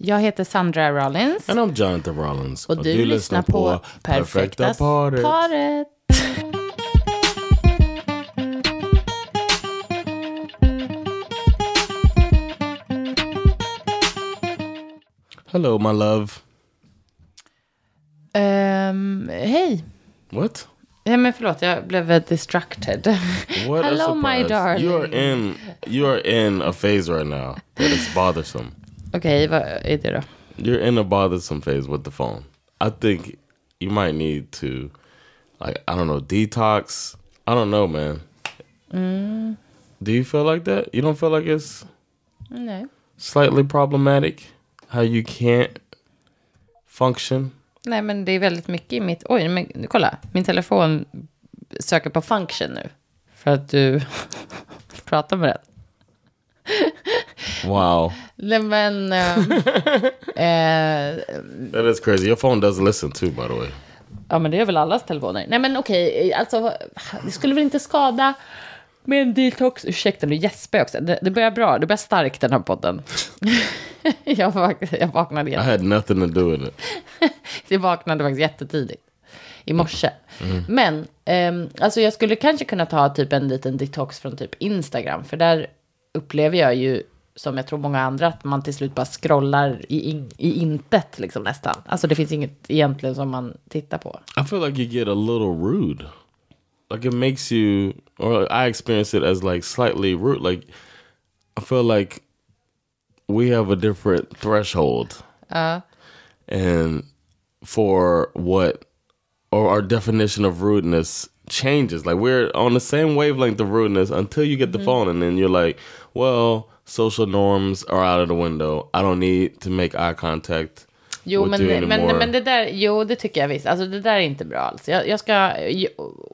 Jag heter Sandra Rollins. And I'm Jonathan Rollins. Och du, lyssnar på Perfekta paret. paret. Hello my love. Ehm, hej. What? Ja, men förlåt, jag blev distracted. What Hello my darling. You're in you're in a phase right now that is bothersome. Okej, vad är det då? You're in a bothersome phase with the phone. I think you might need to like I don't know, detox. I don't know, man. Mm. Do you feel like that? You don't feel like it's Nej. slightly problematic how you can't function? Nej, men det är väldigt mycket i mitt... Oj, men kolla. Min telefon söker på function nu. För att du pratar med den. Wow. Nej, men... ehm, eh, That is crazy. Your phone does listen too, by the way. ja, men det är väl allas telefoner. Nej, men okej. alltså, det skulle väl inte skada med en detox. Ursäkta, nu gäspar jag också. Det, det börjar bra. Det börjar starkt, den här podden. jag, vak- jag vaknade I jätte- had nothing to do with it. Jag vaknade faktiskt jättetidigt i morse. Men ehm, alltså jag skulle kanske kunna ta typ en liten detox från typ Instagram. För där upplever jag ju, som jag tror många andra, att man till slut bara scrollar i, in, i intet liksom nästan. Alltså det finns inget egentligen som man tittar på. I feel like you get a little rude. Like it makes you, or I experience it as like slightly rude. Like I feel like we have a different threshold, and for what, or our definition of rudeness changes. Like we're on the same wavelength of rudeness until you get the phone, and then you're like, well, social norms are out of the window. I don't need to make eye contact. Jo, men, men, men det där, jo, det tycker jag visst. Alltså det där är inte bra alls. Jag, jag ska,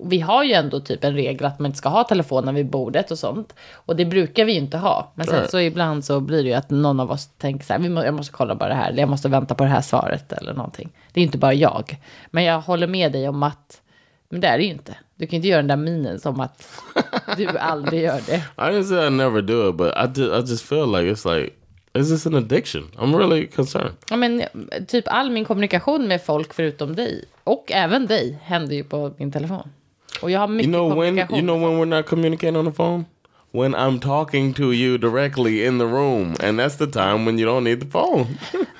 vi har ju ändå typ en regel att man inte ska ha telefonen vid bordet och sånt. Och det brukar vi ju inte ha. Men sen Right. så ibland så blir det ju att någon av oss tänker så här, vi må, jag måste kolla på det här, eller jag måste vänta på det här svaret eller någonting. Det är inte bara jag. Men jag håller med dig om att, men det är det ju inte. Du kan inte göra den där minen som att du aldrig gör det. I didn't say I never do it, but I just, I just feel like it's like, is this an addiction? I'm really concerned. Ja, men typ all min kommunikation med folk förutom dig, och även dig, händer ju på min telefon. Och jag har mycket You know when kommunikation. you know when we're not communicating on the phone? When I'm talking to you directly in the room, and that's the time when you don't need the phone.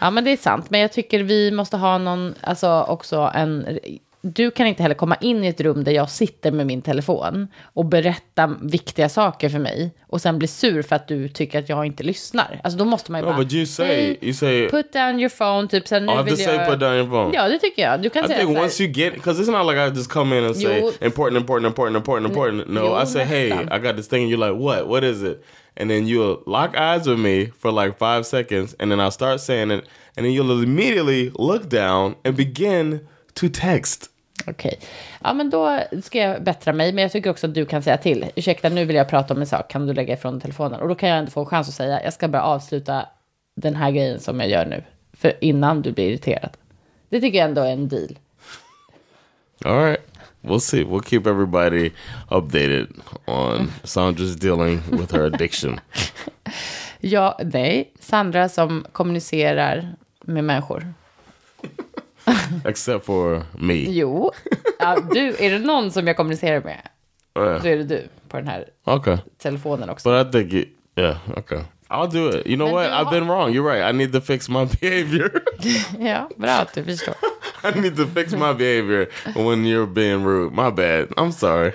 Ja, men det är sant. Men jag tycker vi måste ha någon, alltså också en... Du kan inte heller komma in i ett rum där jag sitter med min telefon och berätta viktiga saker för mig och sen bli sur för att du tycker att jag inte lyssnar. Alltså då måste man ju no, bara... but you say "Hej, you say Put down your phone, typ så här, nu I have vill to say jag... put down your phone. Ja, det tycker jag. Du kan I säga think once you get, because it's not like I just come in and say Jo. important, important, important, important, important. No, Jo, I say, hey, nästan. I got this thing, and you're like, what? What is it? And then you'll lock eyes with me for like five seconds, and then I'll start saying it, and then you'll immediately look down and begin to text. Okej. Ja, men då ska jag bättra mig. Men jag tycker också att du kan säga till. Ursäkta, nu vill jag prata om en sak. Kan du lägga ifrån telefonen? Och då kan jag ändå få en chans att säga, jag ska bara avsluta den här grejen som jag gör nu. För innan du blir irriterad. Det tycker jag ändå är en deal. All right. We'll see. We'll keep everybody updated on Sandra's dealing with her addiction. Ja, nej. Sandra som kommunicerar med människor. Except for me. Jo. Ja, du, är det någon som jag kommunicerar med? Uh, Då är det du på den här okay. telefonen också. But I think, it, yeah, okay. I'll do it. You know Then what? do I've been wrong. You're right. I need to fix my behavior. Ja, bra att du förstår. I need to fix my behavior when you're being rude. My bad. I'm sorry.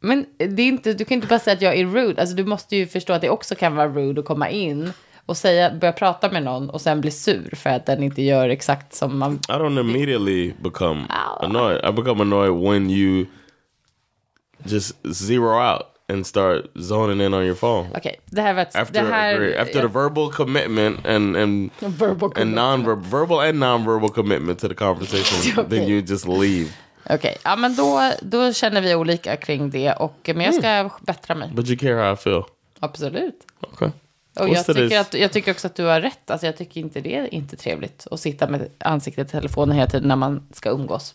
Men det är inte, du kan inte bara säga att jag är rude. Alltså, du måste ju förstå att det också kan vara rude att komma in och säga, börja prata med någon och sen bli sur för att den inte gör exakt som man... I don't immediately become Ow. annoyed. I become annoyed when you just zero out and start zoning in on your phone. Okej, det här var ett... After det här, after the verbal commitment and and Verbal and commitment. non verbal and non-verbal commitment to the conversation, Okay. then you just leave. Okej, ja men då, då känner vi olika kring det. Och, men jag ska Mm. bättra mig. But you care how I feel. Absolut. Okay. Och jag tycker, att, jag tycker också att du har rätt. Alltså jag tycker inte det är inte trevligt att sitta med ansiktet i telefonen hela tiden när man ska umgås.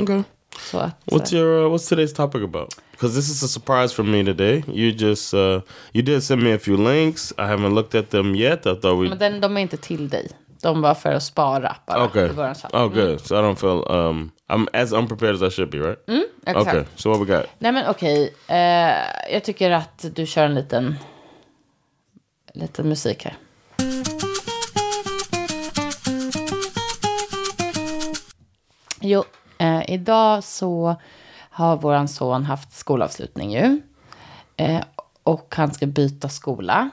Okay. Så att, What's your uh, What's today's topic about? Because this is a surprise for me today. You just uh, you did send me a few links. I haven't looked at them yet. I thought we. Men den, de är inte till dig. De var för att spara bara. Okay. Oh, good. So I don't feel um I'm as unprepared as I should be, right? Exakt. Okay. So what we got? Nej men okej. Eh, jag tycker att du kör en liten, liten musik här. Jo, eh, idag så har våran son haft skolavslutning ju. Eh, och han ska byta skola.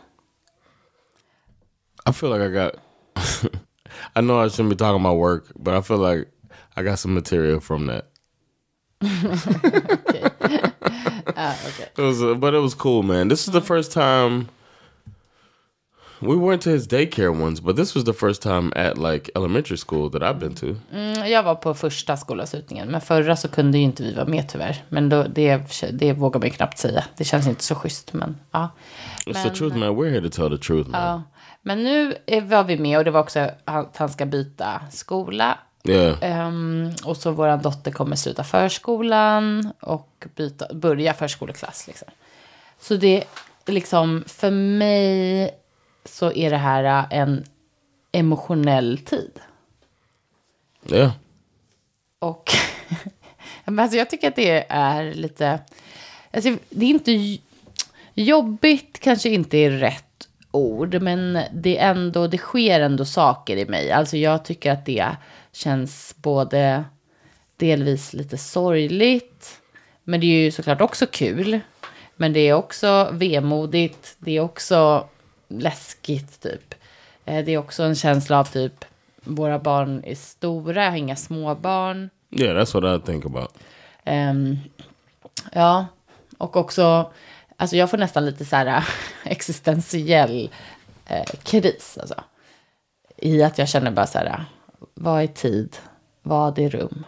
I feel like I got. I know I shouldn't be talking about work, but I feel like I got some material from that. It was, uh, but it was cool, man. This is the first time we went to his daycare once, but this was the first time at like elementary school that I've been to. Mm, Jag var på första skolavslutningen, men förra så kunde ju inte vi vara med tyvärr. Men då, det, det vågar man ju knappt säga. Det känns inte så schysst, men ja. It's the truth, man. We're here to tell the truth, man. Ja, men nu är- var vi med och det var också att han ska byta skola. Yeah. Ehm, och så vår dotter kommer sluta förskolan och byta, börja förskoleklass. Liksom. Så det är liksom, för mig så är det här äh, en emotionell tid. Yeah. Och men alltså jag tycker att det är lite... Alltså det är inte... Jobbigt kanske inte är rätt ord, men det, är ändå, det sker ändå saker i mig. Alltså jag tycker att det känns både delvis lite sorgligt, men det är ju såklart också kul. Men det är också vemodigt, det är också läskigt typ. Eh, Det är också en känsla av typ, våra barn är stora, jag har inga små barn. Yeah, that's what I think about. Ehm, ja, och också, alltså jag får nästan lite så här existentiell eh, kris. Alltså. I att jag känner bara så här, vad är tid? Vad är rum?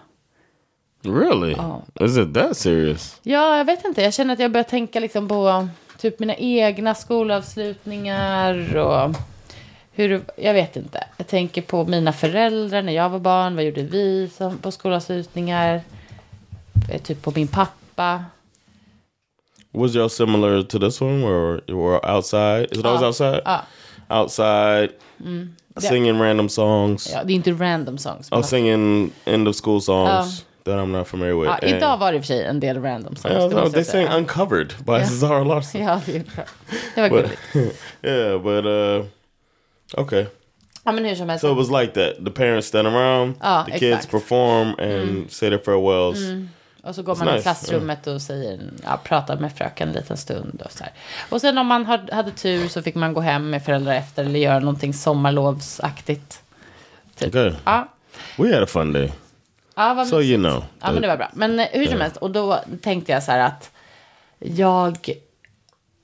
Really? Oh. Is it that serious? Ja, jag vet inte. Jag känner att jag börjar tänka liksom på typ mina egna skolavslutningar och hur, jag vet inte. Jag tänker på mina föräldrar när jag var barn. Vad gjorde vi som, på skolavslutningar? Eh, Typ på min pappa. Was y'all similar to this one where you were outside? Is it always Ja. outside? Ja. Outside, singing random songs. Ja, det är inte random songs. Oh, singing end of school songs that I'm not familiar with. ja, And- idag var det i och för sig en del random songs. Yeah, no, they sang Uncovered by Cesar Larson. Ja, det. Det var gulligt. yeah, but uh, okay. Ja, men hur som helst. So it was like that. The parents stand around, Ja, the kids exakt. perform and say their farewells. Och så går It's man i nice, klassrummet och säger, ja, pratar med fröken en liten stund. Och, så här. och sen om man hade, hade tur så fick man gå hem med föräldrar efter eller göra någonting sommarlovsaktigt. Typ. Okay. Ja, We had a fun day. Ja, vad So you know. Ja, men det var bra. Men eh, hur som helst, och då tänkte jag så här att jag...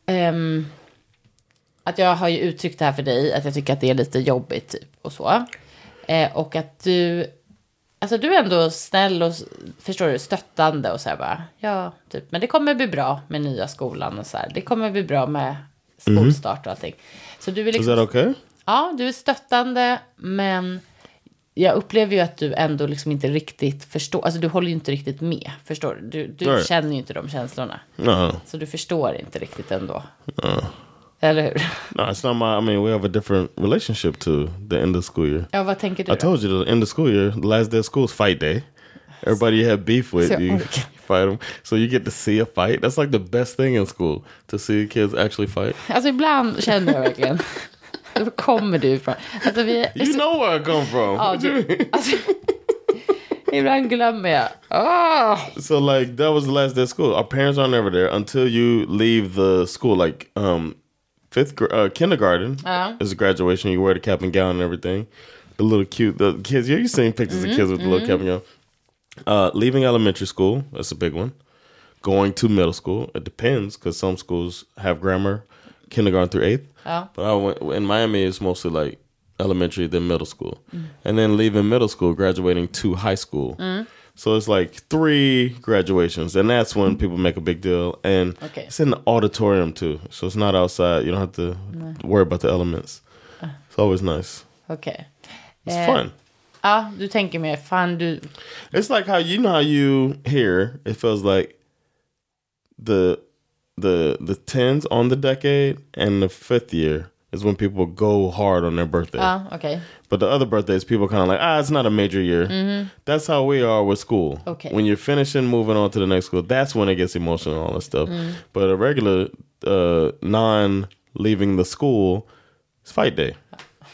ehm, att jag har ju uttryckt det här för dig, att jag tycker att det är lite jobbigt typ och så. Eh, och att du... Alltså du är ändå snäll och förstår du, stöttande och så här bara, ja, typ, men det kommer bli bra med nya skolan och så här. Det kommer bli bra med skolstart och allting. Så du är Is liksom, that okay? Ja, du är stöttande, men jag upplever ju att du ändå liksom inte riktigt förstår. Alltså du håller ju inte riktigt med, förstår du? Du, du känner ju inte de känslorna. No, Så du förstår inte riktigt ändå. Eller hur? no, it's not my. I mean, we have a different relationship to the end of school year. Ja, vad tänker du I då? told you the end of school year, the last day of school is fight day. Everybody you have beef with, you fight them. So you get to see a fight. That's like the best thing in school to see kids actually fight. Alltså ibland känner jag verkligen, var kommer du ifrån? Alltså vi, You know where I come from. ja, you du, alltså, ibland glömmer jag. Ah! So like that was the last day of school. Our parents are never there until you leave the school. Like um, fifth uh, kindergarten Uh-huh. is a graduation. You wear the cap and gown and everything. The little cute the kids. Yeah, you seen pictures of kids with the little cap and gown. Uh, leaving elementary school. That's a big one. going to middle school. It depends because some schools have grammar, kindergarten through eighth. Ja. But I went in Miami. It's mostly like elementary, then middle school, and then leaving middle school, graduating to high school. Mm-hmm. So it's like three graduations, and that's when people make a big deal. And Okay. it's in the auditorium too, so it's not outside. You don't have to mm. worry about the elements. Uh. It's always nice. Okay. It's Eh, fun. Ja, du tänker mer, fan du... It's like how you know how you hear It feels like the the the tens on the decade and the fifth year is when people go hard on their birthday. Ja, okay. But the other birthdays, people kind of like, ah, it's not a major year. That's how we are with school. Okay. When you're finishing, moving on to the next school, that's when it gets emotional and all that stuff. But a regular uh, non leaving the school, it's fight day.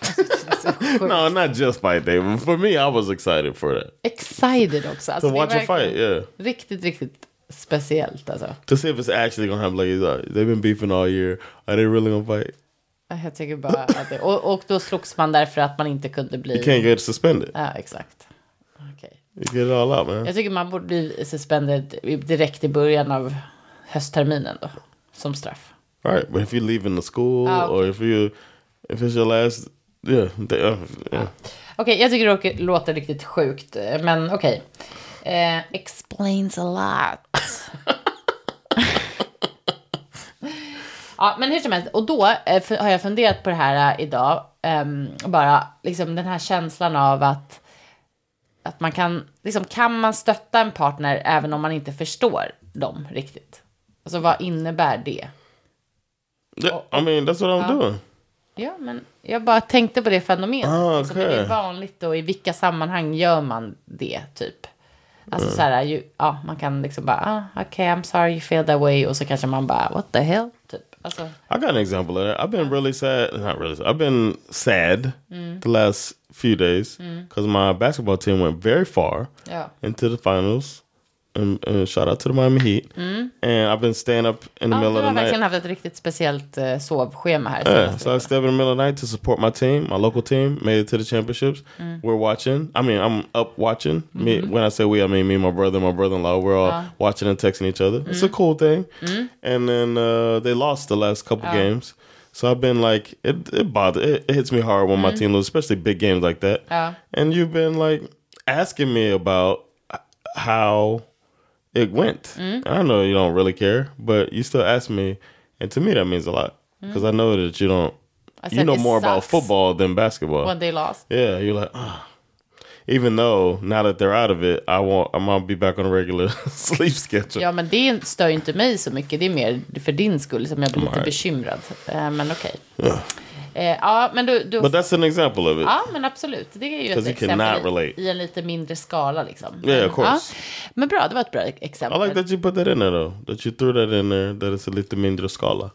no, not just fight day. But for me, I was excited for that. Excited också. Alltså, To watch a fight, yeah. Riktigt, riktigt speciellt alltså. To see if it's actually gonna happen. Like, uh, they've been beefing all year. Are they really gonna fight? Jag tycker bara att det, och, och då slogs man därför att man inte kunde bli... You can't get suspended. Ja, exakt. Okej. You get it all out, man. Jag tycker man borde bli suspended direkt i början av höstterminen då. Som straff. All right, but if you leave in the school Ah, okay. or if you if it's your last, yeah, they, uh, yeah. Okej, jag tycker det låter- riktigt sjukt. eh, Men okej. Eh, explains a lot. ja, men hur som helst. Och då eh, har jag funderat på det här eh, idag. ehm, bara liksom den här känslan av att, att man kan, liksom kan man stötta en partner även om man inte förstår dem riktigt? Alltså vad innebär det? Yeah, I mean, that's what I'm doing. Ja, men jag bara tänkte på det fenomenet. Ah, liksom, är det okej. vanligt och i vilka sammanhang gör man det, typ? Alltså Mm. så här, ju, ja, man kan liksom bara, ah, okej, I'm sorry you feel that way. Och så kanske man bara, what the hell? Typ. Alltså, I got an example of that. I've been really sad. Not really. Sad. I've been sad the last few days because my basketball team went very far ja. into the finals. And, and eh, shout out to the Miami Heat. Mm. And I've been staying up in the ja, middle of the night. verkligen haft ett riktigt speciellt eh, sovschema här. Yeah, so I stayed up in the middle of the night to support my team. My local team made it to the championships. Mm. We're watching. I mean, I'm up watching. Me mm-hmm. when I say we, I mean me, my brother, my brother-in-law. We're all watching and texting each other. It's a mm. cool thing. And then uh, they lost the last couple games. So I've been like, it, it bothers, it, it hits me hard when my team loses, especially big games like that. And you've been like asking me about how it went. I know you don't really care, but you still ask me, and to me that means a lot because I know that you don't. I you know more about football than basketball. When they lost. Yeah, you're like, ah. even though now that they're out of it, I want I'm gonna be back on a regular sleep schedule. Ja, men det stör ju inte mig så mycket. Det är mer för din skull som jag blir lite Nej. bekymrad. Eh, men okej. Eh, ja, men du... du But that's an example of it. Ja, men absolut. Det är ju ett exempel i, i en lite mindre skala. Liksom. Yeah, of course. Ja. Men bra, det var ett bra I exempel. like that you put that in there though. That you threw that in there. That it's a little mindre skala.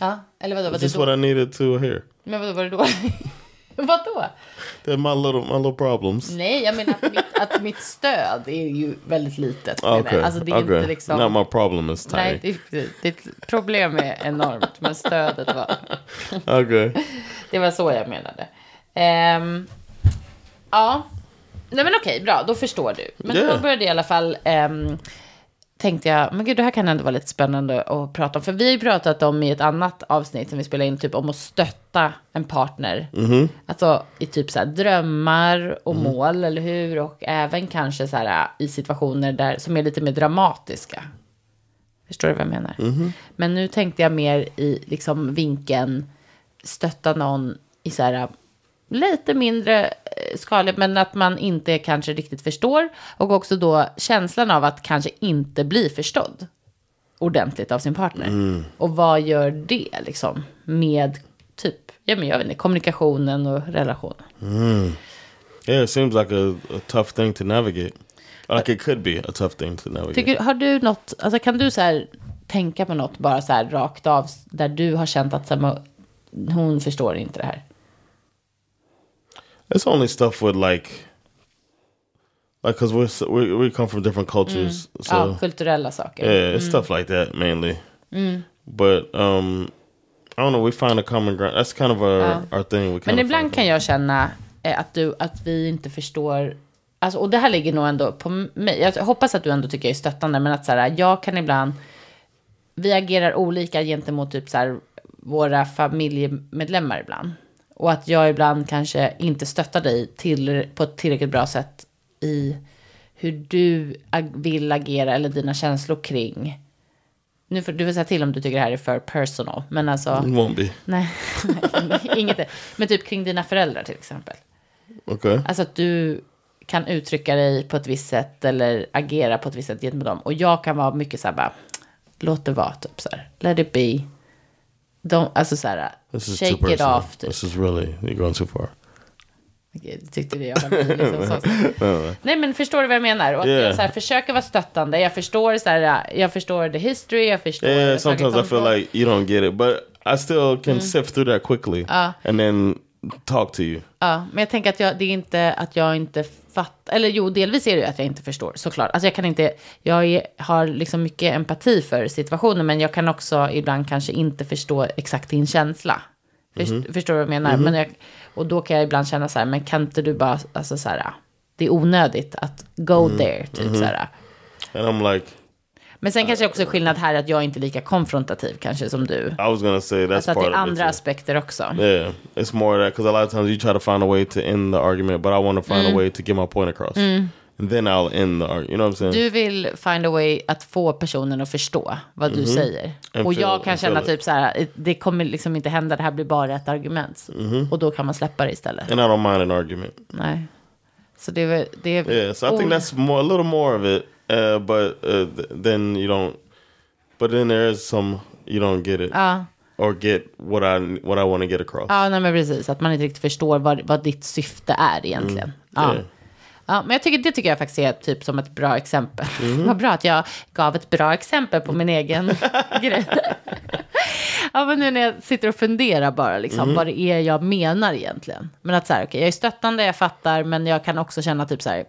Ja, eller vadå? Var This det is what I needed to hear. Men vadå, var det då? vadå? Little my little problems. Nej, jag menar att mitt, att mitt stöd är ju väldigt litet. jag. Okay. Alltså det är okay. inte liksom... Now my problem is tiny. Nej, det, ditt problem är enormt, men stödet var... Okay. Det var så jag menade. Ehm, ja, nej men okej, bra, då förstår du. Men Yeah. då började i alla fall, ehm, tänkte jag, men gud det här kan ändå vara lite spännande att prata om. För vi har ju pratat om i ett annat avsnitt som vi spelade in, typ om att stötta en partner. Alltså i typ så här drömmar och mål, eller hur? Och även kanske så här i situationer där, som är lite mer dramatiska. Förstår du vad jag menar? Men nu tänkte jag mer i liksom vinkeln stötta någon i så här lite mindre eh, skaligt, men att man inte kanske riktigt förstår. Och också då känslan av att kanske inte bli förstådd ordentligt av sin partner. Och vad gör det liksom med typ, ja men jag vet inte, kommunikationen och relationen. Yeah, it seems like a, a tough thing to navigate. Like it could be a tough thing to navigate. Tycker, har du något, alltså kan du så här tänka på något bara så här rakt av där du har känt att så här, hon förstår inte det här? It's only stuff with like, like because we're, we we come from different cultures, so ja, kulturella saker. yeah, it's stuff like that mainly. But um, I don't know. We find a common ground. That's kind of our our thing. We kind Men ibland kan jag känna eh, att, du, att vi inte förstår alltså, och det här ligger nog ändå på mig. Jag hoppas att du ändå tycker jag är stöttande, men att så här, jag kan ibland, vi agerar olika gentemot typ så här, våra familjemedlemmar ibland. Och att jag ibland kanske inte stöttar dig till, på ett tillräckligt bra sätt i hur du vill agera eller dina känslor kring. Nu får du får säga till om du tycker det här är för personal, men alltså. It won't be. Nej, inget. Men typ kring dina föräldrar till exempel. Okay. Alltså att du kan uttrycka dig på ett visst sätt eller agera på ett visst sätt gentemot dem. Och jag kan vara mycket så här bara, låt det vara, typ så här, let it be. De, alltså så här, This is too shake it off. Typ. This is really you're going too far. Du tyckte det jag var liksom så. Nej men förstår du vad jag menar? Och Yeah. jag så här, försöker vara stöttande. Jag förstår så här, jag förstår the history, jag förstår. Yeah, sometimes I feel like you don't get it, but I still can sift through that quickly and then talk to you. Ja, men jag tänker att jag, det är inte att jag inte fattar, eller jo, delvis är det ju att jag inte förstår, såklart. Alltså jag kan inte, jag är, har liksom mycket empati för situationen, men jag kan också ibland kanske inte förstå exakt din känsla. Först, Förstår du vad jag menar? Men jag, och då kan jag ibland känna så här, men kan inte du bara, alltså så här, det är onödigt att go there, typ så här. And I'm like, Men sen kanske också är skillnad här att jag inte är lika konfrontativ kanske som du. I was gonna say that's Alltså att det är andra aspekter också. Yeah, it's more that because a lot of times you try to find a way to end the argument, but I want to find a way to get my point across, and then I'll end the argument. You know what I'm saying? Du vill find a way att få personen att förstå vad du säger. And och feel- jag kan känna typ så här, det kommer liksom inte hända, det här blir bara ett argument. Och då kan man släppa det istället. and I don't mind an argument. Nej. Så det är väl- det är... Yeah, so I think Oh. that's more a little more of it, uh, but uh, th- then you don't. But then there is some you don't get it Ja, or get what I what I want to get across. ja nej, men precis. Att man inte riktigt förstår vad, vad ditt syfte är egentligen. Ja. Yeah. Ja, men jag tycker, det tycker jag faktiskt är typ som ett bra exempel. Vad bra att jag gav ett bra exempel på min egen grej. ja, men nu när jag sitter och funderar bara, liksom, vad det är jag menar egentligen. Men att så här, okej, jag är stöttande, jag fattar, men jag kan också känna typ så här,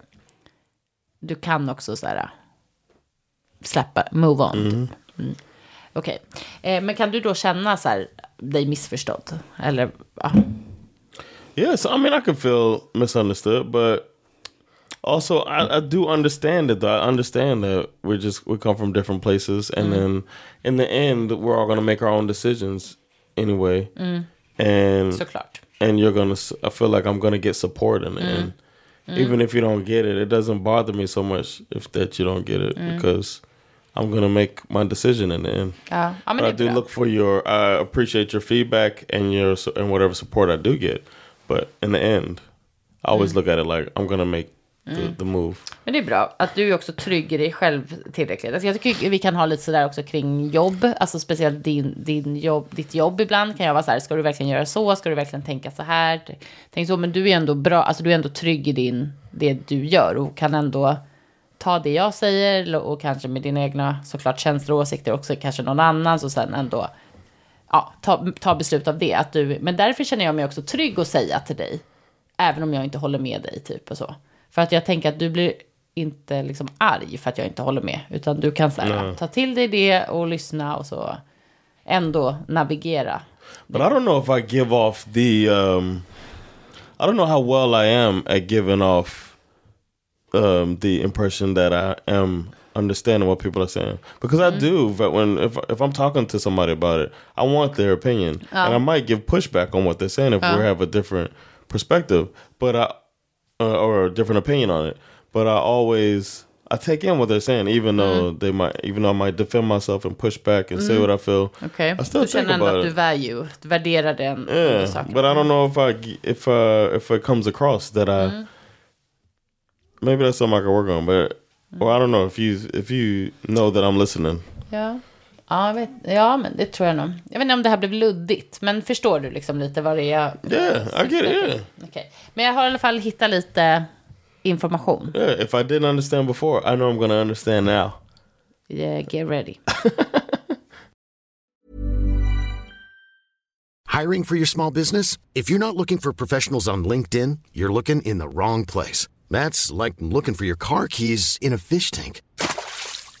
du kan också så här, släppa, move on. Typ. Mm. Okej, eh, men kan du då känna så här, dig missförstådd? Eller, ja. Yeah, so I mean, I could feel misunderstood, but also I, I do understand it. Though I understand that we're just we come from different places, and then in the end, we're all gonna make our own decisions anyway. And såklart. and you're gonna, I feel like I'm gonna get support in the end, even if you don't get it. It doesn't bother me so much if that you don't get it because I'm gonna make my decision in the end. Ja men But I do look for your. I appreciate your feedback and your and whatever support I do get. But in the end, I always look at it like I'm gonna make the, the move. Men det är bra att du är också trygg i dig själv tillräckligt. Alltså jag tycker vi kan ha lite sådär också kring jobb. Alltså speciellt din, din jobb, ditt jobb ibland kan jag vara så här, ska du verkligen göra så? Ska du verkligen tänka så här? Tänk så, men du är ändå bra, alltså du är ändå trygg i din, det du gör och kan ändå ta det jag säger och kanske med dina egna såklart känslor och åsikter också, kanske någon annans och sen ändå ja, ta, ta beslut av det. Att du, men därför känner jag mig också trygg att säga till dig, även om jag inte håller med dig typ och så. För att jag tänker att du blir inte liksom arg för att jag inte håller med, utan du kan här, ta till dig det och lyssna och så ändå navigera. But I don't know if I give off the. Um, I don't know how well I am at giving off um, the impression that I am understanding what people are saying because I do. But when if if I'm talking to somebody about it, I want their opinion, and I might give pushback on what they're saying if we have a different perspective, but I uh, or a different opinion on it. But I always I take in what they're saying, even though they might, even though I might defend myself and push back and say what I feel. Okay. I still du think känner ändå about att du it. value, du värderar den Yeah, but I don't know if I g- if uh if it comes across that I maybe that's something I can work on, but or I don't know if you if you know that I'm listening. Ja. Ja, jag vet, ja, men det tror jag nog. Jag vet inte om det här blev luddigt, men förstår du liksom lite vad det är? Yeah, I get it. Yeah, Okej. Men jag har i alla fall hittat lite information. yeah. If I didn't understand before, I know I'm gonna understand now. Yeah, get ready. Hiring for your small business? If you're not looking for professionals on LinkedIn, you're looking in the wrong place. That's like looking for your car keys in a fish tank.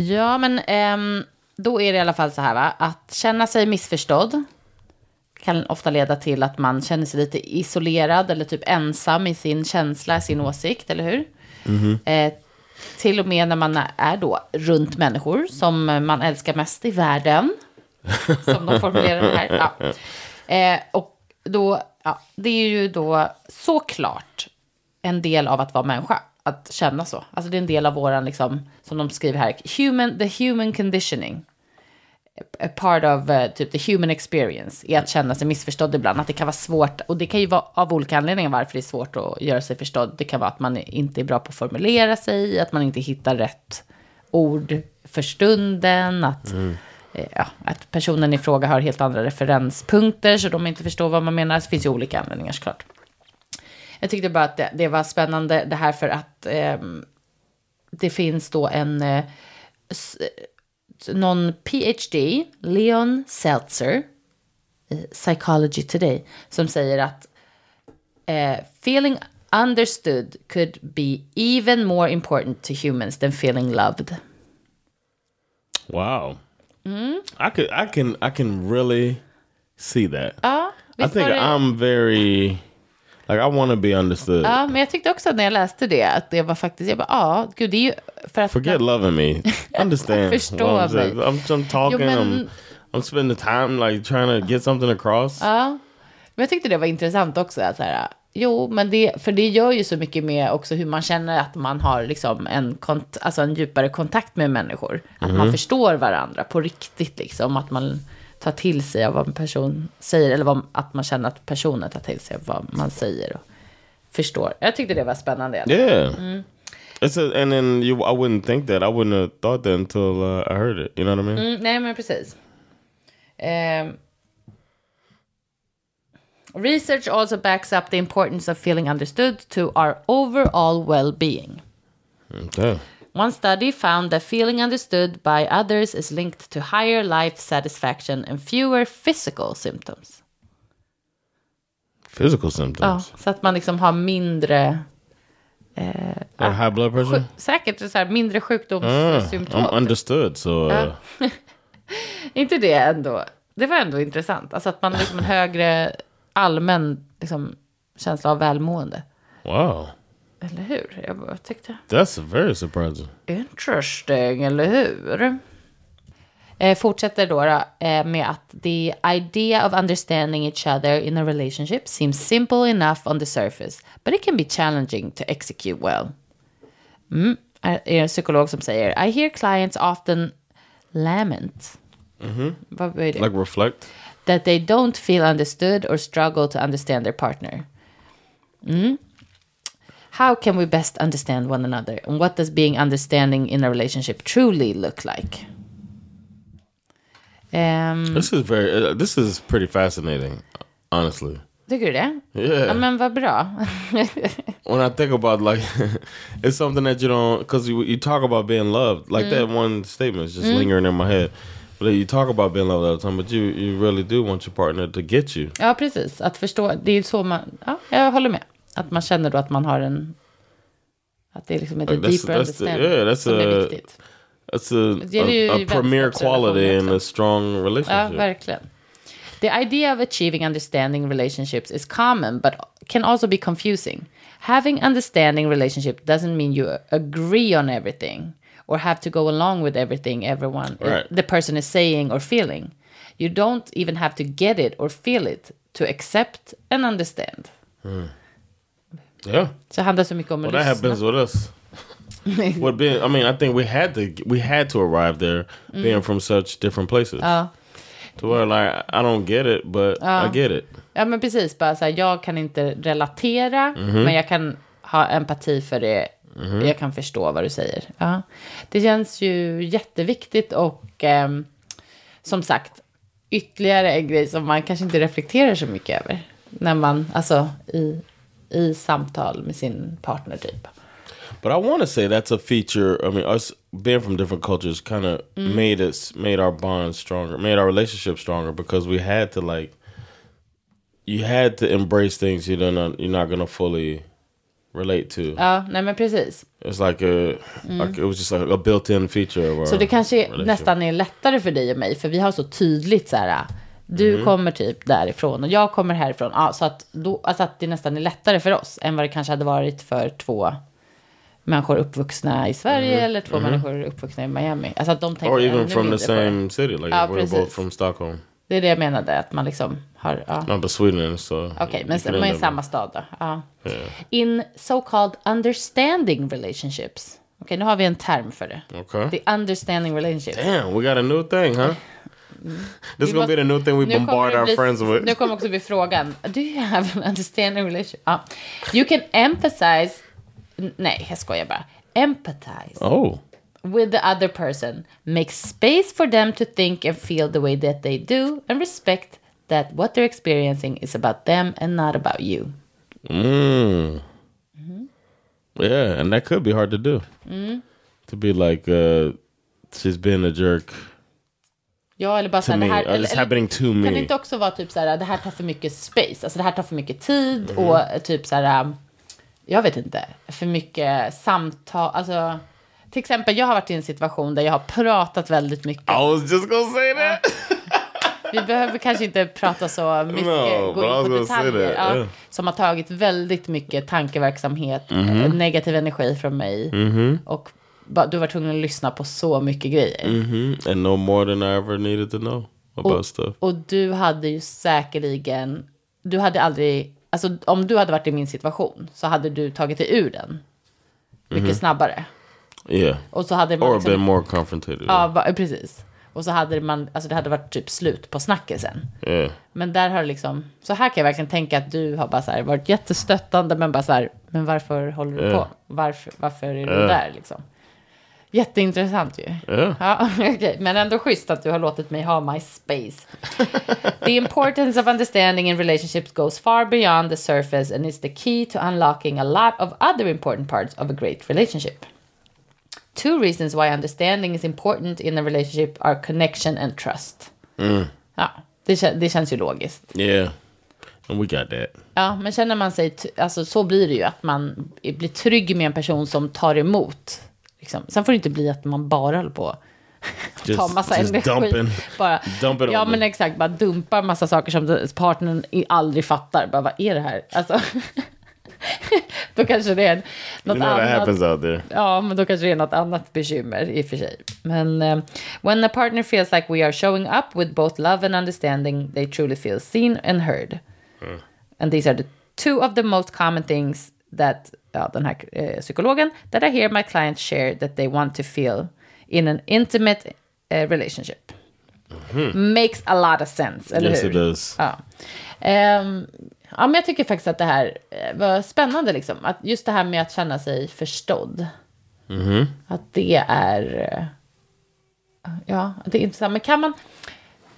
Ja, men ehm, då är det i alla fall så här, va? Att känna sig missförstådd kan ofta leda till att man känner sig lite isolerad eller typ ensam i sin känsla, sin åsikt, eller hur? Eh, till och med när man är då runt människor som man älskar mest i världen. som de formulerar det här. Ja. Eh, och då, ja, det är ju då såklart en del av att vara människa. Att känna så. Alltså det är en del av våran, liksom, som de skriver här, human, the human conditioning. A part of uh, typ the human experience är att känna sig missförstådd ibland. Att det kan vara svårt, och det kan ju vara av olika anledningar varför det är svårt att göra sig förstådd. Det kan vara att man inte är bra på att formulera sig, att man inte hittar rätt ord för stunden, att, eh, ja, att personen i fråga har helt andra referenspunkter så de inte förstår vad man menar. Det finns ju olika anledningar såklart. Jag tyckte bara att det, det var spännande det här för att ehm, det finns då en eh, s- någon PhD, Leon Seltzer, i Psychology Today, som säger att eh, feeling understood could be even more important to humans than feeling loved. Wow. I could I can I can really see that. Ja, I think I'm very like I want to be understood. Ja, men jag tyckte också när jag läste det att det var faktiskt, jag bara, ja, gud, det är ju för att... Forget loving me. Understand. Förstå I'm, saying. mig. I'm, I'm talking. Jo, men- I'm I'm spending time like trying to get something across. Ja, men jag tyckte det var intressant också. Att så här, jo, men det, för det gör ju så mycket med också hur man känner att man har liksom en, kont, alltså en djupare kontakt med människor. Att man förstår varandra på riktigt, liksom. Att man tar till sig av vad en person säger, eller vad, att man känner att personen tar till sig av vad man säger och förstår. Jag tyckte det var spännande. Yeah. It's a, and then you, I wouldn't think that. I wouldn't have thought that until uh, I heard it. You know what I mean? Mm, nej, men precis. Ehm. research also backs up the importance of feeling understood to our overall well-being. Okay. One study found that feeling understood by others is linked to higher life satisfaction and fewer physical symptoms. Physical Ja, symptoms. så att man liksom har mindre, Like high blood pressure. säkert så här, mindre Ah, sjukdomssymptom. I'm understood. So uh, inte det ändå? Det var ändå intressant. Alltså att man har liksom en högre allmän liksom, känsla av välmående. wow, Eller hur? Jag bara tyckte, that's very surprising. interesting, eller hur? Eh, fortsätter då, då eh, med att the idea of understanding each other in a relationship seems simple enough on the surface, but it can be challenging to execute well. Mm. Är en psykolog som säger, I hear clients often lament. Vad är det? Like reflect. that they don't feel understood or struggle to understand their partner. Mm. How can we best understand one another? And what does being understanding in a relationship truly look like? Um, This is very. Uh, this is pretty fascinating, honestly. tycker du det? Yeah. Ja, men vad bra. when I think about like it's something that you don't because you, you talk about being loved like that one statement is just lingering in my head but you talk about being loved all the time but you you really do want your partner to get you ja, precis. Att förstå. Det är ju så man... Ja, jag håller med. Att man känner då att man har en... Att det är liksom ett Like, that's- deeper that's the- understanding yeah, that's som är a- viktigt. that's a, Det ju a, a premier quality in a strong Ja, relationship verkligen. The idea of achieving understanding relationships is common, but can also be confusing. Having understanding relationship doesn't mean you agree on everything or have to go along with everything everyone Right. the person is saying or feeling. You don't even have to get it or feel it to accept and understand. Yeah. Så det handlar så mycket om Well, that happens with us. What being? I mean, I think we had to we had to arrive there, being from such different places. Ja. To where like I don't get it, but I get it. Ja men precis, bara så här, jag kan inte relatera, Mhm. men jag kan ha empati för det. Jag kan förstå vad du säger. Ja. Det känns ju jätteviktigt och ehm, som sagt, ytterligare en grej som man kanske inte reflekterar så mycket över. När man, alltså i, i samtal med sin partner typ. But I want to say that's a feature. I mean, us being from different cultures kind of made us made our bond stronger, made our relationship stronger because we had to like you had to embrace things you don't know, you're not gonna fully relate to. Ja, nej men precis. It's like a like it was just like a built-in feature Så det kanske nästan är lättare för dig och mig, för vi har så tydligt så här, du kommer typ därifrån och jag kommer härifrån. Ja, så att, då, alltså att det nästan är lättare för oss än vad det kanske hade varit för två människor uppvuxna i Sverige eller två människor uppvuxna i Miami. Alltså att de tänker or even from the på det. same city. Like Ja, we're precis. both from Stockholm, Det är det jag menade, att man liksom har... Ja. not but Sweden. So Okej, you men de är i samma stad då. Ja. Yeah. In so-called understanding relationships. Okej, nu har vi en term för det. Okay. The understanding relationship. Damn, we got a new thing, huh? This is gonna be the new thing we bombard our bli- friends with. Nu kommer också bli frågan. Do you have an understanding relationship? Ja. You can emphasize... Nej, jag skojar bara. Empathize Oh, with the other person. Make space for them to think and feel the way that they do. And respect that what they're experiencing is about them and not about you. mm. Mm-hmm. yeah, and that could be hard to do. Mm. To be like, uh, she's been a jerk Ja, eller bara så här, det här... it's happening to Kan det inte också vara typ så här, det här tar för mycket space, alltså det här tar för mycket tid Mm. och eh, typ så här, um, jag vet inte, för mycket samtal, alltså till exempel jag har varit i en situation där jag har pratat väldigt mycket. I was just gonna say that. Vi behöver kanske inte prata så mycket, No, gå in på detaljer. Ja, yeah. Som har tagit väldigt mycket tankeverksamhet, Mhm. eh, negativ energi från mig. Och bara, du var tvungen att lyssna på så mycket grejer. hmm And no more than I ever needed to know about Och, stuff. och du hade ju säkerligen, du hade aldrig, alltså om du hade varit i min situation så hade du tagit dig ur den mycket snabbare. Yeah. Och så hade man Or liksom, been more confronted. ja, va, precis. Och så hade man, alltså det hade varit typ slut på snacket sen. Yeah. Men där har det liksom, så här kan jag verkligen tänka att du har bara så här varit jättestöttande men bara så här, men varför håller du Ja. på? Varför, varför är du Ja. där liksom? Jätteintressant ju. Yeah. Ja, okej. Men ändå schysst att du har låtit mig ha my space. the importance of understanding in relationships goes far beyond the surface and is the key to unlocking a lot of other important parts of a great relationship. Two reasons why understanding is important in a relationship are connection and trust. Ja, det, det känns ju logiskt. Yeah. And we got that. Ja, men känner man sig, alltså så blir det ju att man blir trygg med en person som tar emot. Liksom. Sen får det inte bli att man bara håller på att ta Just- massa just energi. dumping. Bara, Dump ja, men exakt, bara dumpar massa saker som partnern aldrig fattar. Bara, vad är det här? Alltså, då kanske det är You något know that annat. Ja, men då kanske det är något annat bekymmer i och för sig. Men eh, when a partner feels like we are showing up with both love and understanding, they truly feel seen and heard. And these are the two of the most common things that, ja, den här eh, psykologen, that I hear my clients share that they want to feel in an intimate eh, relationship. Makes a lot of sense, eller Yes, hur? it does. Ja. Ehm, ja, men jag tycker faktiskt att det här eh, var spännande. Liksom. Att just det här med att känna sig förstådd. Att det är... eh, Ja, det är intressant. Men kan man...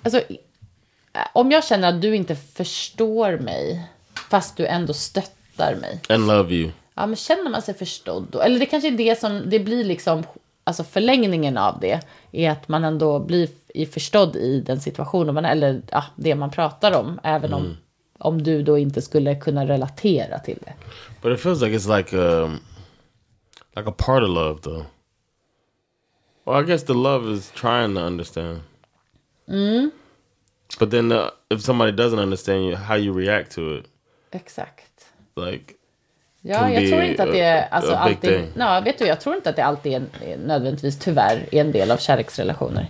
Alltså, eh, om jag känner att du inte förstår mig, fast du ändå stöttar mig. And love you. Ja, men känner man sig förstådd då? Eller det kanske är det som, det blir liksom, alltså förlängningen av det, är att man ändå blir i förstådd i den situationen, man, eller ja, det man pratar om, även om, om du då inte skulle kunna relatera till det. But it feels like it's like um like a part of love though. Well, I guess the love is trying to understand. But then uh, if somebody doesn't understand you, how you react to it, Exakt. Like Ja, jag tror inte att det är alltså, alltid... Ja, vet du, jag tror inte att det alltid är, nödvändigtvis, tyvärr, är en del av kärleksrelationer.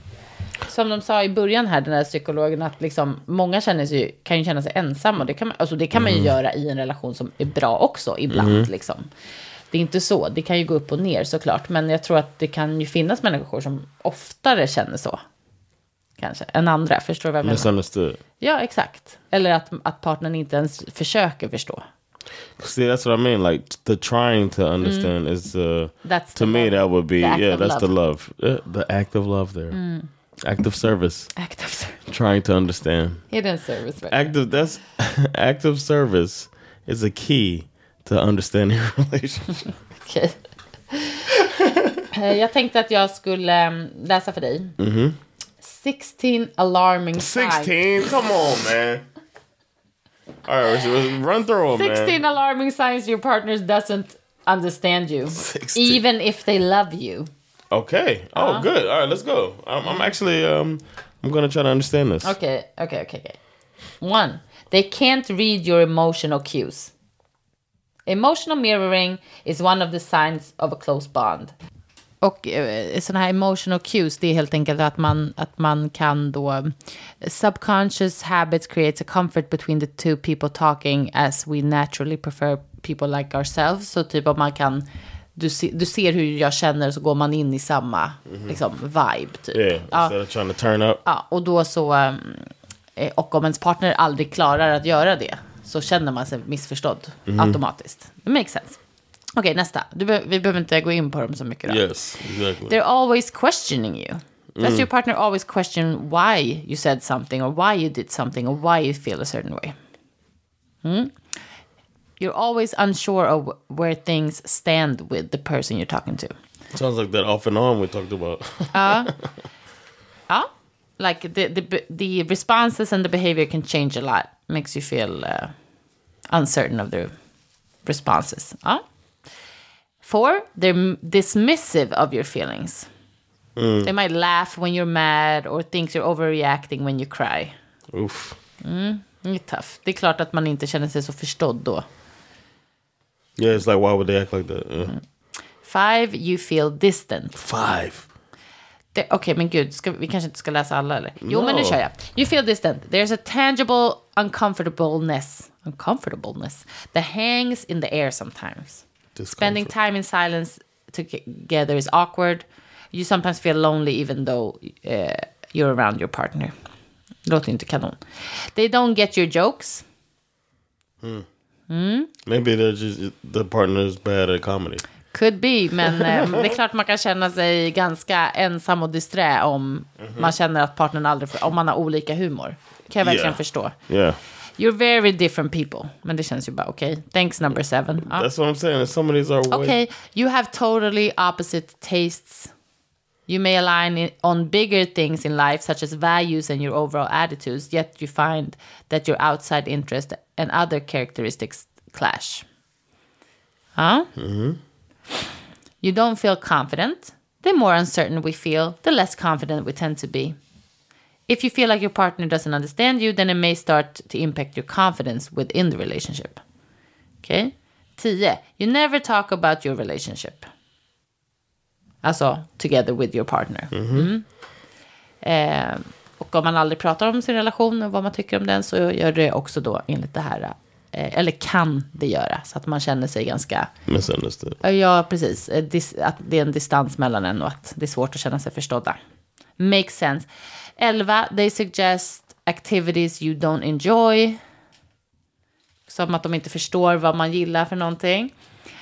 som de sa i början här, den här psykologen, att liksom, många känner sig, kan ju känna sig ensamma. Och det kan, man, alltså det kan man ju göra i en relation som är bra också, ibland. Liksom. Det är inte så, det kan ju gå upp och ner såklart. Men jag tror att det kan ju finnas människor som oftare känner så. Kanske, än andra. Förstår du vad jag menar? Misunderstood. Ja, exakt. Eller att, att partnern inte ens försöker förstå. See, that's what I mean. Like the trying to understand is uh, That's to me love. that would be yeah, of that's the love. love, yeah, the act of love there, act of service, Act of service. trying to understand. Hidden service. right? Active that's active service is a key to understanding a relationship. okay. Eh, Jag tänkte att jag skulle um, läsa för dig. 16 alarming signs. 16, come on, man. All right, let's, let's run through them, 16 man. alarming signs your partner doesn't understand you. 16. Even if they love you. Okay. Oh, good. All right, let's go. I'm, I'm actually um, I'm gonna try to understand this. Okay. Okay. Okay. okej. One, they can't read your emotional cues. Emotional mirroring is one of the signs of a close bond. Och eh, sådana här emotional cues, det är helt enkelt att man, att man kan då... Subconscious habits creates a comfort between the two people talking as we naturally prefer people like ourselves. Så typ om man kan... Du, se, du ser hur jag känner så går man in i samma liksom, vibe. Typ. Yeah. Ja. Instead of trying to turn up. Ja, och då så... um, eh, Och om ens partner aldrig klarar att göra det så känner man sig missförstådd automatiskt. Det makes sense. Okej, nästa. Du be- vi behöver inte gå in på dem så mycket. Då. Yes, exactly. They're always questioning you. Does your partner always question why you said something or why you did something or why you feel a certain way? Hmm? You're always unsure of where things stand with the person you're talking to. Sounds like that off and on we talked about. Ja, like the, the, the responses and the behavior can change a lot. Makes you feel uh, uncertain of the responses. Ja. Four, they're dismissive of your feelings. Mm. They might laugh when you're mad or think you're overreacting when you cry. Oof. Mm, det är tough. Det är klart att man inte känner sig så förstådd då. Yeah, it's like why would they act like that? Yeah. Five, you feel distant. Five. Okej, men gud, ska, vi kanske inte ska läsa alla eller? Jo, men nu No. kör jag. You feel distant. There's a tangible uncomfortableness, uncomfortableness that hangs in the air sometimes. Spending time in silence together is awkward. You sometimes feel lonely even though uh, you're around your partner. Låter inte kanon. They don't get your jokes. Maybe they're just the partner's bad at comedy. Could be, men eh, det är klart man kan känna sig ganska ensam och disträ om man känner att partnern aldrig, om man har olika humor. Kan jag verkligen Yeah. förstå. Yeah. You're very different people. Men det känns ju bara okej. Thanks number seven. Ja. That's what I'm saying. Some of these are way Okay, you have totally opposite tastes. You may align in, on bigger things in life, such as values and your overall attitudes, yet you find that your outside interest and other characteristics clash. Huh? Mm-hmm. You don't feel confident. The more uncertain we feel, the less confident we tend to be. If you feel like your partner doesn't understand you, then it may start to impact your confidence within the relationship. Okay? 10. You never talk about your relationship. Alltså, together with your partner. Mm. Eh, och om man aldrig pratar om sin relation och vad man tycker om den så gör det också då enligt det här, eh, eller kan det göra, så att man känner sig ganska, misunderstood. ja precis, eh, att det är en distans mellan en och att det är svårt att känna sig förstådda. Makes sense. 11. They suggest activities you don't enjoy. Som att de inte förstår vad man gillar för någonting.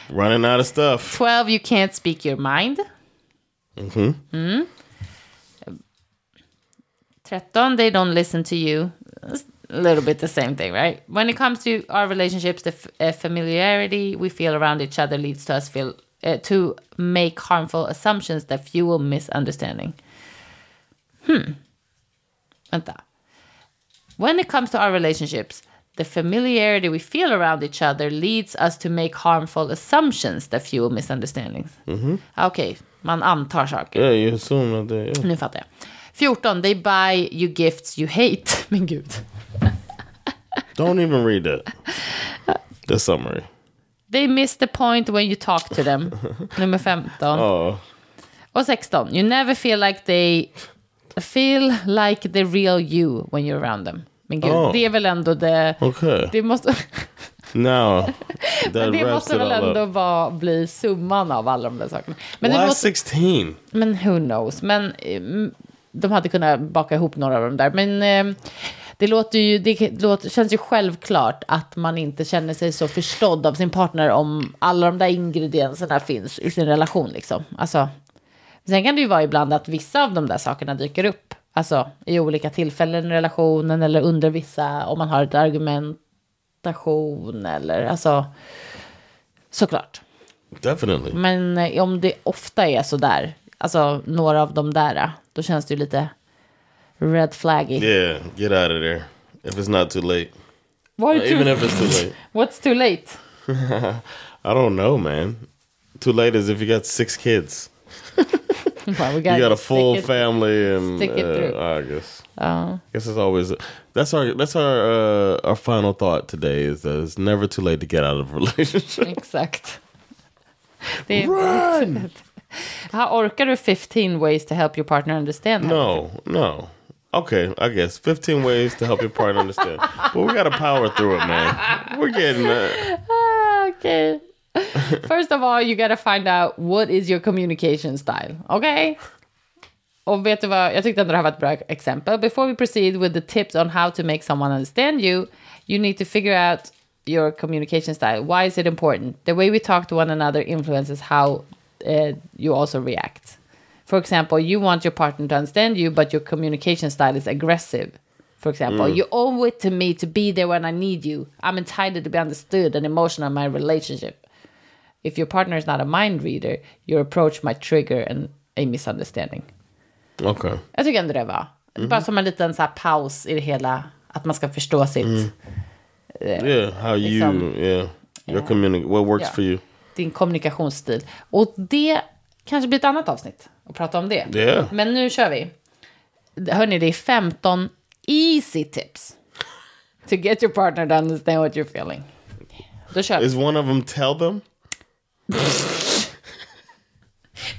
Running out of stuff. 12. You can't speak your mind. Mm. 13. They don't listen to you. It's A little bit the same thing, right? When it comes to our relationships, the f- uh, familiarity we feel around each other leads to us feel uh, to make harmful assumptions that fuel misunderstanding. Hmm. Vänta. When it comes to our relationships, the familiarity we feel around each other leads us to make harmful assumptions that fuel misunderstandings. Ah, Okej, man antar saker. Yeah, you assume that they. Yeah. Nu fattar jag. 14. They buy you gifts you hate. Men gud. Don't even read that. The summary. They miss the point when you talk to them. Nummer 15. Oh, Och 16. You never feel like they Feel like the real you when you're around them. Men gud, Oh. det är väl ändå det... Okay. Det måste, that men det måste väl ändå vara, bli summan av alla de där sakerna. Men, det Why måste, 16? men who knows? Men mm, de hade kunnat baka ihop några av dem där. Men eh, det låter ju, det låter, känns ju självklart att man inte känner sig så förstådd av sin partner om alla de där ingredienserna finns i sin relation. Liksom. Alltså, sen kan det ju vara ibland att vissa av de där sakerna dyker upp. Alltså i olika tillfällen i relationen eller under vissa, om man har ett argumentation eller alltså såklart. Definitely. Men eh, om det ofta är så där, alltså några av de där, eh, då känns det ju lite red flaggy. Yeah, get out of there. If it's not too late. Why Uh, Even if it's too late. What's too late? I don't know, man. Too late is if you got six kids. Well, we You got a full it- family, and stick it uh. I guess. Ja, guess it's always that's our that's our uh, our final thought today is that it's never too late to get out of a relationship. exakt. Det är How orkar du 15 ways to help your partner understand? no, no. Okay, I guess 15 ways to help your partner understand. but we got to power through it, man. We're getting uh, Ah, okay. First of all, you gotta find out what is your communication style. Okay? Och vet du vad, jag tyckte ändå det här var ett bra exempel. Before we proceed with the tips on how to make someone understand you, you need to figure out your communication style. Why is it important? The way we talk to one another influences how uh, you also react. For example, you want your partner to understand you, but your communication style is aggressive. For example, you owe it to me to be there when I need you. I'm entitled to be understood and emotional in my relationship. If your partner is not a mind reader, your approach might trigger an, a misunderstanding. okay. Jag tycker ändå det var. Bara som en liten så här paus i det hela. Att man ska förstå sitt, Yeah, how you Liksom- yeah your communi- what works Yeah. for you. din kommunikationsstil. Och det kanske blir ett annat avsnitt att prata om det. Yeah. Men nu kör vi. Hörni, det är 15 easy tips. To get your partner to understand what you're feeling. Då kör vi. Is one of them tell them?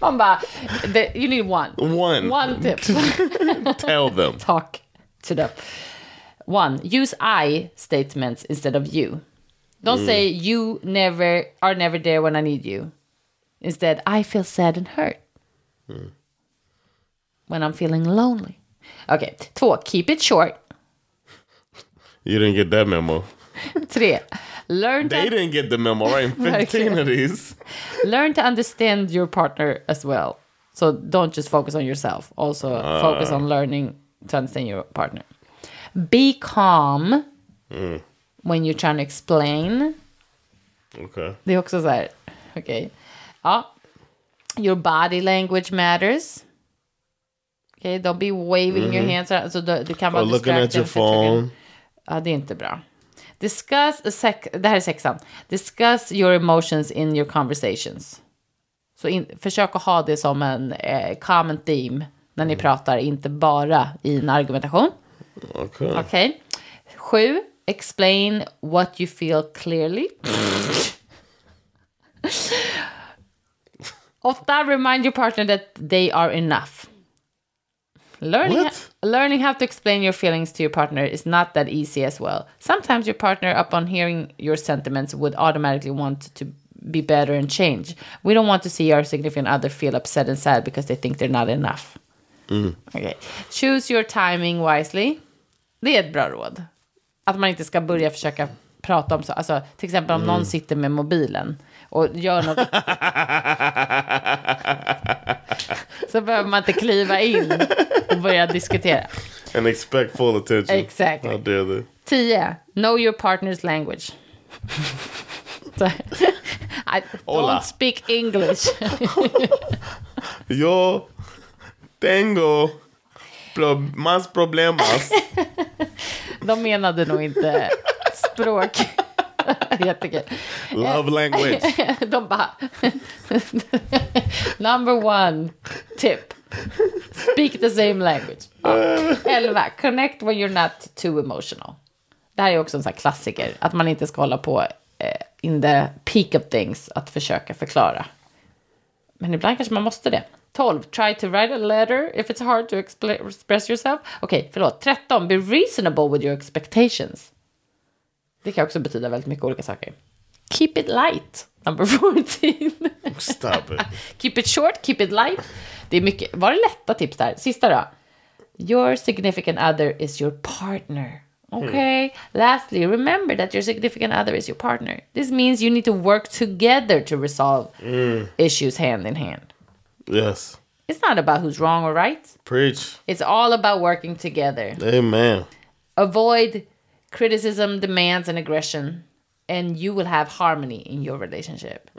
Man bara, the, you need one. One. One tip. Tell them. Talk to them. One, use I statements instead of you. Don't mm. say you never are never there when I need you. Instead, I feel sad and hurt. Mm. When I'm feeling lonely. Okay, två, keep it short. You didn't get that memo. Tre, learn They to, didn't get the memo, right? 15 of these. learn to understand your partner as well. So don't just focus on yourself. Also focus ah. on learning to understand your partner. Be calm hmm. when you're trying to explain. Okay. Det är också så här, okej. Ja. Your body language matters. Okay, don't be waving your mm-hmm. hands. Alltså det, det kan vara Or looking at your phone. Ja, det är inte bra. Discuss, a sec det här är sexan. Discuss your emotions in your conversations. Så in, försök att ha det som en eh, common theme när ni pratar, inte bara i en argumentation. Okay. Okej. Sju, explain what you feel clearly. Åtta, remind your partner that they are enough. Learning, learning how to explain your feelings to your partner is not that easy as well. Sometimes your partner, upon hearing your sentiments, would automatically want to be better and change. We don't want to see our significant other feel upset and sad because they think they're not enough. Okay. Choose your timing wisely. Det är ett bra råd. Att man inte ska börja försöka prata om så. Alltså, till exempel om någon sitter med mobilen och gör något. så behöver man inte kliva in och börja diskutera. And expect full attention. Exactly. How dare they? 10. Know your partner's language. I Hola. don't speak English. Yo tengo pro más problemas. De menade nog inte språk. Jättekul. Love language. De bara... Number one tip. Speak the same language. Elva. Connect when you're not too emotional. Det här är också en sån här klassiker. Att man inte ska hålla på eh, in the peak of things. Att försöka förklara. Men ibland kanske man måste det. 12. Try to write a letter if it's hard to express yourself. Okej, förlåt. 13. Be reasonable with your expectations. Det kan också betyda väldigt mycket olika saker. Keep it light. Number 14. Stop it. keep it short, keep it light. Det är mycket. Var det lätta tips där? Sista då. Your significant other is your partner. Okay. Lastly, remember that your significant other is your partner. This means you need to work together to resolve issues hand in hand. Yes. It's not about who's wrong or right. Preach. It's all about working together. Amen. Avoid criticism, demands, and aggression, and you will have harmony in your relationship.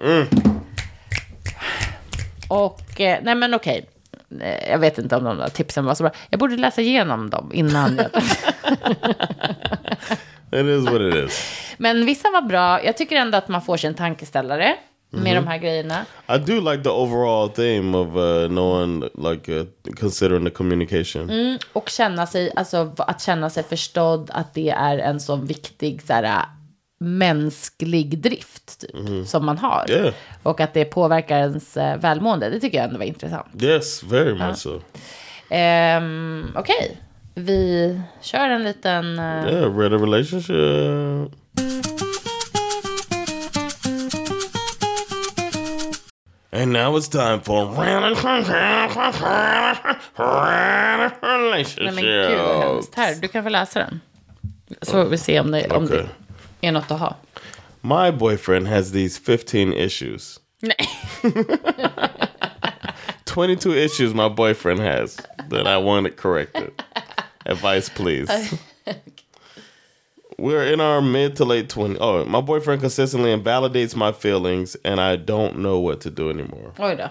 Och, eh, nej men okej. Eh, Jag vet inte om de där tipsen var så bra. Jag borde läsa igenom dem innan. jag... It is what it is. men vissa var bra. Jag tycker ändå att man får sig en tankeställare med de här grejerna. I do like the overall theme of uh, knowing, like, uh, considering the communication. Och känna sig, alltså att känna sig förstådd, att det är en så viktig så här, mänsklig drift typ, som man har. Yeah. Och att det påverkar ens eh, välmående. Det tycker jag ändå var intressant. Yes, very much so. Ehm, Okej, vi kör en liten... eh, Yeah, read a relationship. And now it's time for Nej men gud vad hemskt. Här, du kan få läsa den. Så vi ser om det, om Okay. det är något att ha. My boyfriend has these 15 issues. Nej. 22 issues my boyfriend has that I want it corrected. Advice, please. We're in our mid to late 20s. Oh, my boyfriend consistently invalidates my feelings and I don't know what to do anymore. Oh, Oj då.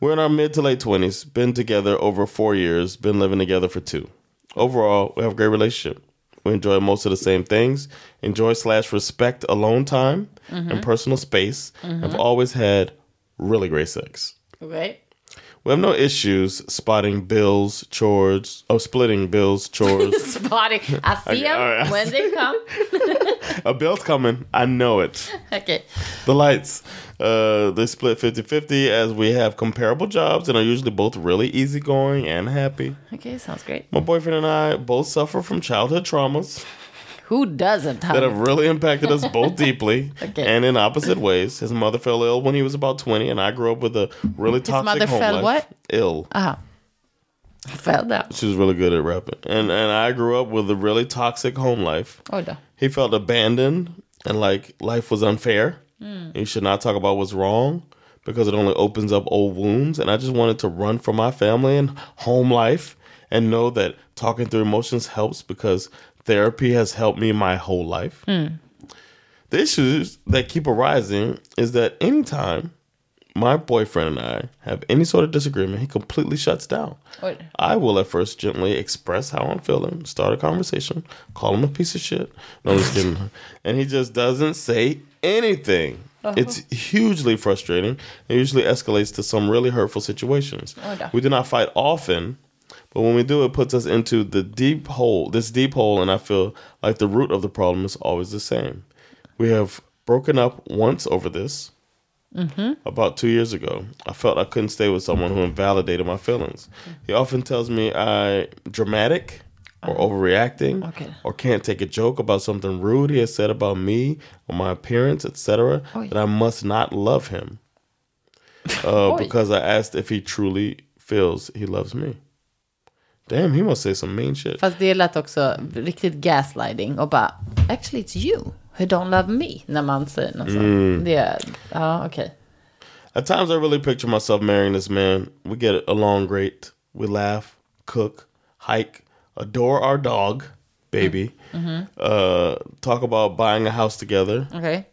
We're in our mid to late 20s, been together over four years, been living together for two. Overall, we have a great relationship. We enjoy most of the same things, enjoy slash respect alone time and mm-hmm. personal space, have mm-hmm. always had really great sex. Okej. We have no issues spotting bills, chores, oh, splitting bills, chores. Spotting. I see them right. when they come. A bill's coming. I know it. Okay. The lights. Uh, they split 50 50 as we have comparable jobs and are usually both really easygoing and happy. Okay, sounds great. My boyfriend and I both suffer from childhood traumas Who doesn't that have really impacted us both deeply Okay. and in opposite ways. His mother fell ill when he was about 20, and I grew up with a really toxic His mother home fell life. what? Ill. Aha. Fell down. She was really good at rapping. And and I grew up with a really toxic home life. Oh, då. He felt abandoned and like life was unfair. Hmm. You should not talk about what's wrong because it only opens up old wounds. And I just wanted to run from my family and home life and know that talking through emotions helps because therapy has helped me my whole life. Hmm. The issues that keep arising is that anytime my boyfriend and I have any sort of disagreement, he completely shuts down. Oj. I will at first gently express how I'm feeling, start a conversation, call him a piece of shit. No, I'm just kidding. And he just doesn't say anything. Uh-huh. It's hugely frustrating It usually escalates to some really hurtful situations. Oh, Då. We do not fight often, but when we do, it puts us into the deep hole, this deep hole, and I feel like the root of the problem is always the same. We have broken up once over this about two years ago. I felt I couldn't stay with someone who invalidated my feelings. He often tells me I dramatic or overreacting Okay. or can't take a joke about something rude he has said about me or my appearance, etc. Oj. That I must not love him uh, because I asked if he truly feels he loves me. Damn, he must say some mean shit. Fast det lät också riktigt gaslighting och bara actually it's you who don't love me när man säger något sånt. Mm. Det, ja okej. At times, I really picture myself marrying this man. We get along great. We laugh, cook, hike, adore our dog, baby. Mm. Mm-hmm. Uh, talk about buying a house together. Okej.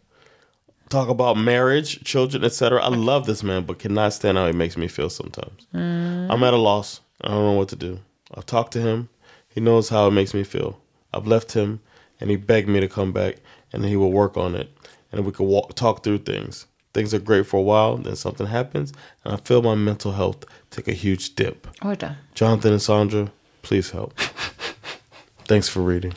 Talk about marriage, children, etc. I love this man, but cannot stand how he makes me feel sometimes. Mm. I'm at a loss. I don't know what to do. I've talked to him. He knows how it makes me feel. I've left him, and he begged me to come back, and he will work on it, and we could walk, talk through things. Things are great for a while, then something happens, and I feel my mental health take a huge dip. Då. Jonathan and Sandra, please help. Thanks for reading.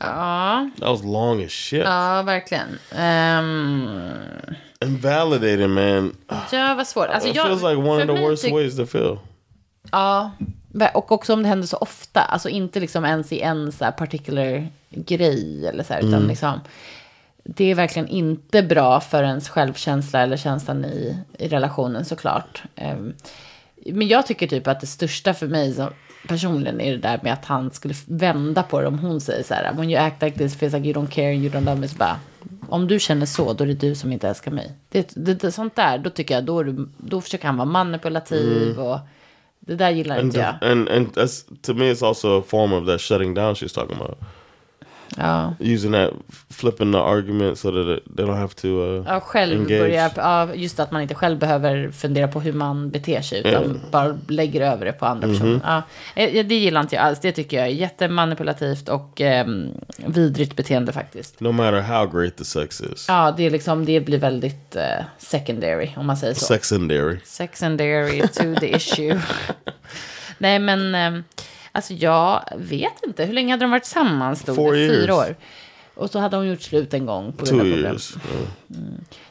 Ja, That was long as shit. ja verkligen. Ehm, Invalidating, man. Ja, vad svårt. Alltså, It jag- feels like one of the worst ways to feel. Ja, och också om det händer så ofta. Alltså inte liksom ens i en så här particular grej eller så här, utan liksom. Det är verkligen inte bra för ens självkänsla eller känslan i, i relationen såklart. Ehm, men jag tycker typ att det största för mig som, personligen är det där med att han skulle vända på det om hon säger så här. When you act like this feels like you don't care and you don't love me. Så bara, om du känner så, då är det du som inte älskar mig. Det, det, det, sånt där, då tycker jag, då, du, då försöker han vara manipulativ och det där gillar And, inte jag. and and that's to me, it's also a form of that shutting down she's talking about. Ja, Using that, flipping the argument so that it, they don't have to uh, ja själv engage. börjar, ja, just att man inte själv behöver fundera på hur man beter sig, utan bara lägger över det på andra personer. Ja, eh, det gillar inte jag alls, det tycker jag är jättemanipulativt och ehm, vidrigt beteende faktiskt. No matter how great the sex is. Ja, det, är liksom, det blir väldigt eh, secondary, om man säger så. Secondary. Secondary to the issue. Nej, men ehm, alltså jag vet inte. Hur länge hade de varit tillsammans? Stod Four det? Fyra år. Och så hade hon gjort slut en gång på grund av problem. years. Yeah.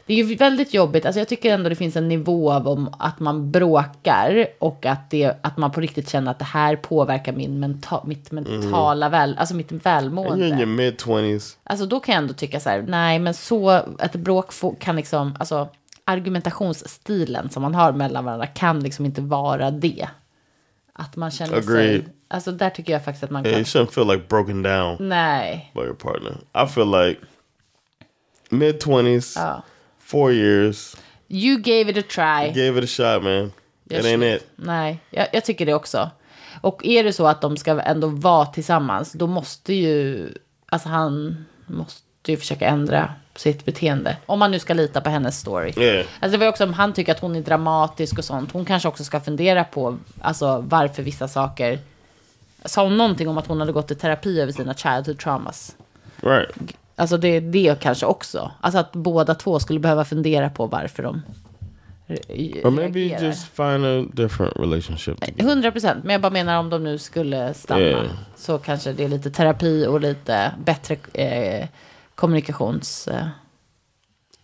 Det är ju väldigt jobbigt. Alltså jag tycker ändå det finns en nivå av om att man bråkar och att, det, att man på riktigt känner att det här påverkar min menta, mitt mentala väl, alltså mitt you're in välmående. your mid 20s. Alltså då kan jag ändå tycka så här, nej men så, att bråk kan liksom, alltså argumentationsstilen som man har mellan varandra kan liksom inte vara det. Att man känner Agreed. sig, alltså där tycker jag faktiskt att man Yeah, kan, you shouldn't feel like broken down nej. by your partner. I feel like mid 20s, Ja. four years, You gave it a try. gave it a shot, man. Gör it ain't it. Nej, jag, jag tycker det också. Och är det så att de ska ändå vara tillsammans, då måste ju, alltså han måste ju försöka ändra sitt beteende. Om man nu ska lita på hennes story. Yeah. Alltså det var också om han tycker att hon är dramatisk och sånt. Hon kanske också ska fundera på alltså, varför vissa saker. Sa hon någonting om att hon hade gått i terapi över sina childhood traumas? Right. Alltså det är det kanske också. Alltså att båda två skulle behöva fundera på varför de re- Or maybe reagerar. just find a different relationship. together. 100 procent, men jag bara menar om de nu skulle stanna. Yeah. Så kanske det är lite terapi och lite bättre eh, kommunikations... Eh,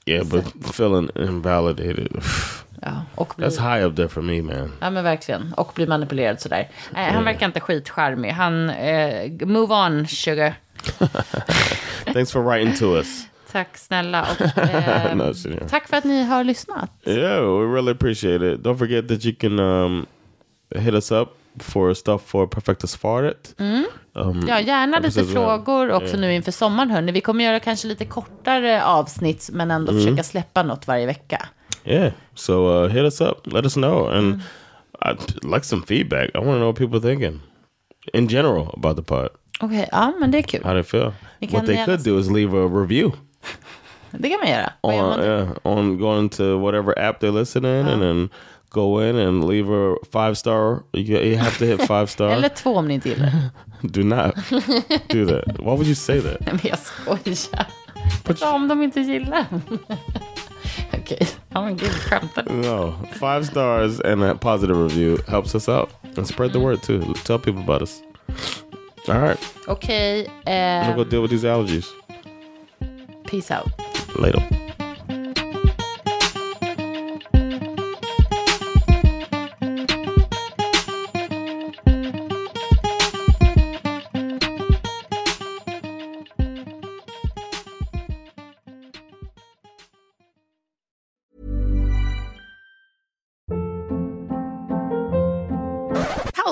Yeah, but feeling invalidated. ja, och bli, That's high up there for me, man. ja, men verkligen. Och bli manipulerad sådär. Nej, han verkar inte skitcharmig. Han... Eh, move on, sugar. Thanks for writing to us. Tack snälla. Och, eh, No, yeah. tack för att ni har lyssnat. Yeah, we really appreciate it. Don't forget that you can um, hit us up for stuff for Perfectus Farted. Um, Ja, gärna lite frågor också ja. nu inför sommaren. Hörni. Vi kommer göra kanske lite kortare avsnitt, men ändå Mm. försöka släppa något varje vecka. Yeah, so uh, hit us up. Let us know. And I'd like some feedback. I want to know what people are thinking in general about the pod. Okej, ja, men det är kul. How they feel. What they could do is leave a review Det kan man göra. On, yeah, on going to whatever app they're listening and then go in and leave a five star. You, you have to hit five star. Eller två om ni inte gillar. Do not do that. Why would you say that? Nej, men jag skojar. Vad om de inte gillar Okej, ja men gud, skämtar? No, five stars and a positive review helps us out and spread the word too. Tell people about us. All right, Okej, I'm gonna eh, go deal with these allergies peace out. later.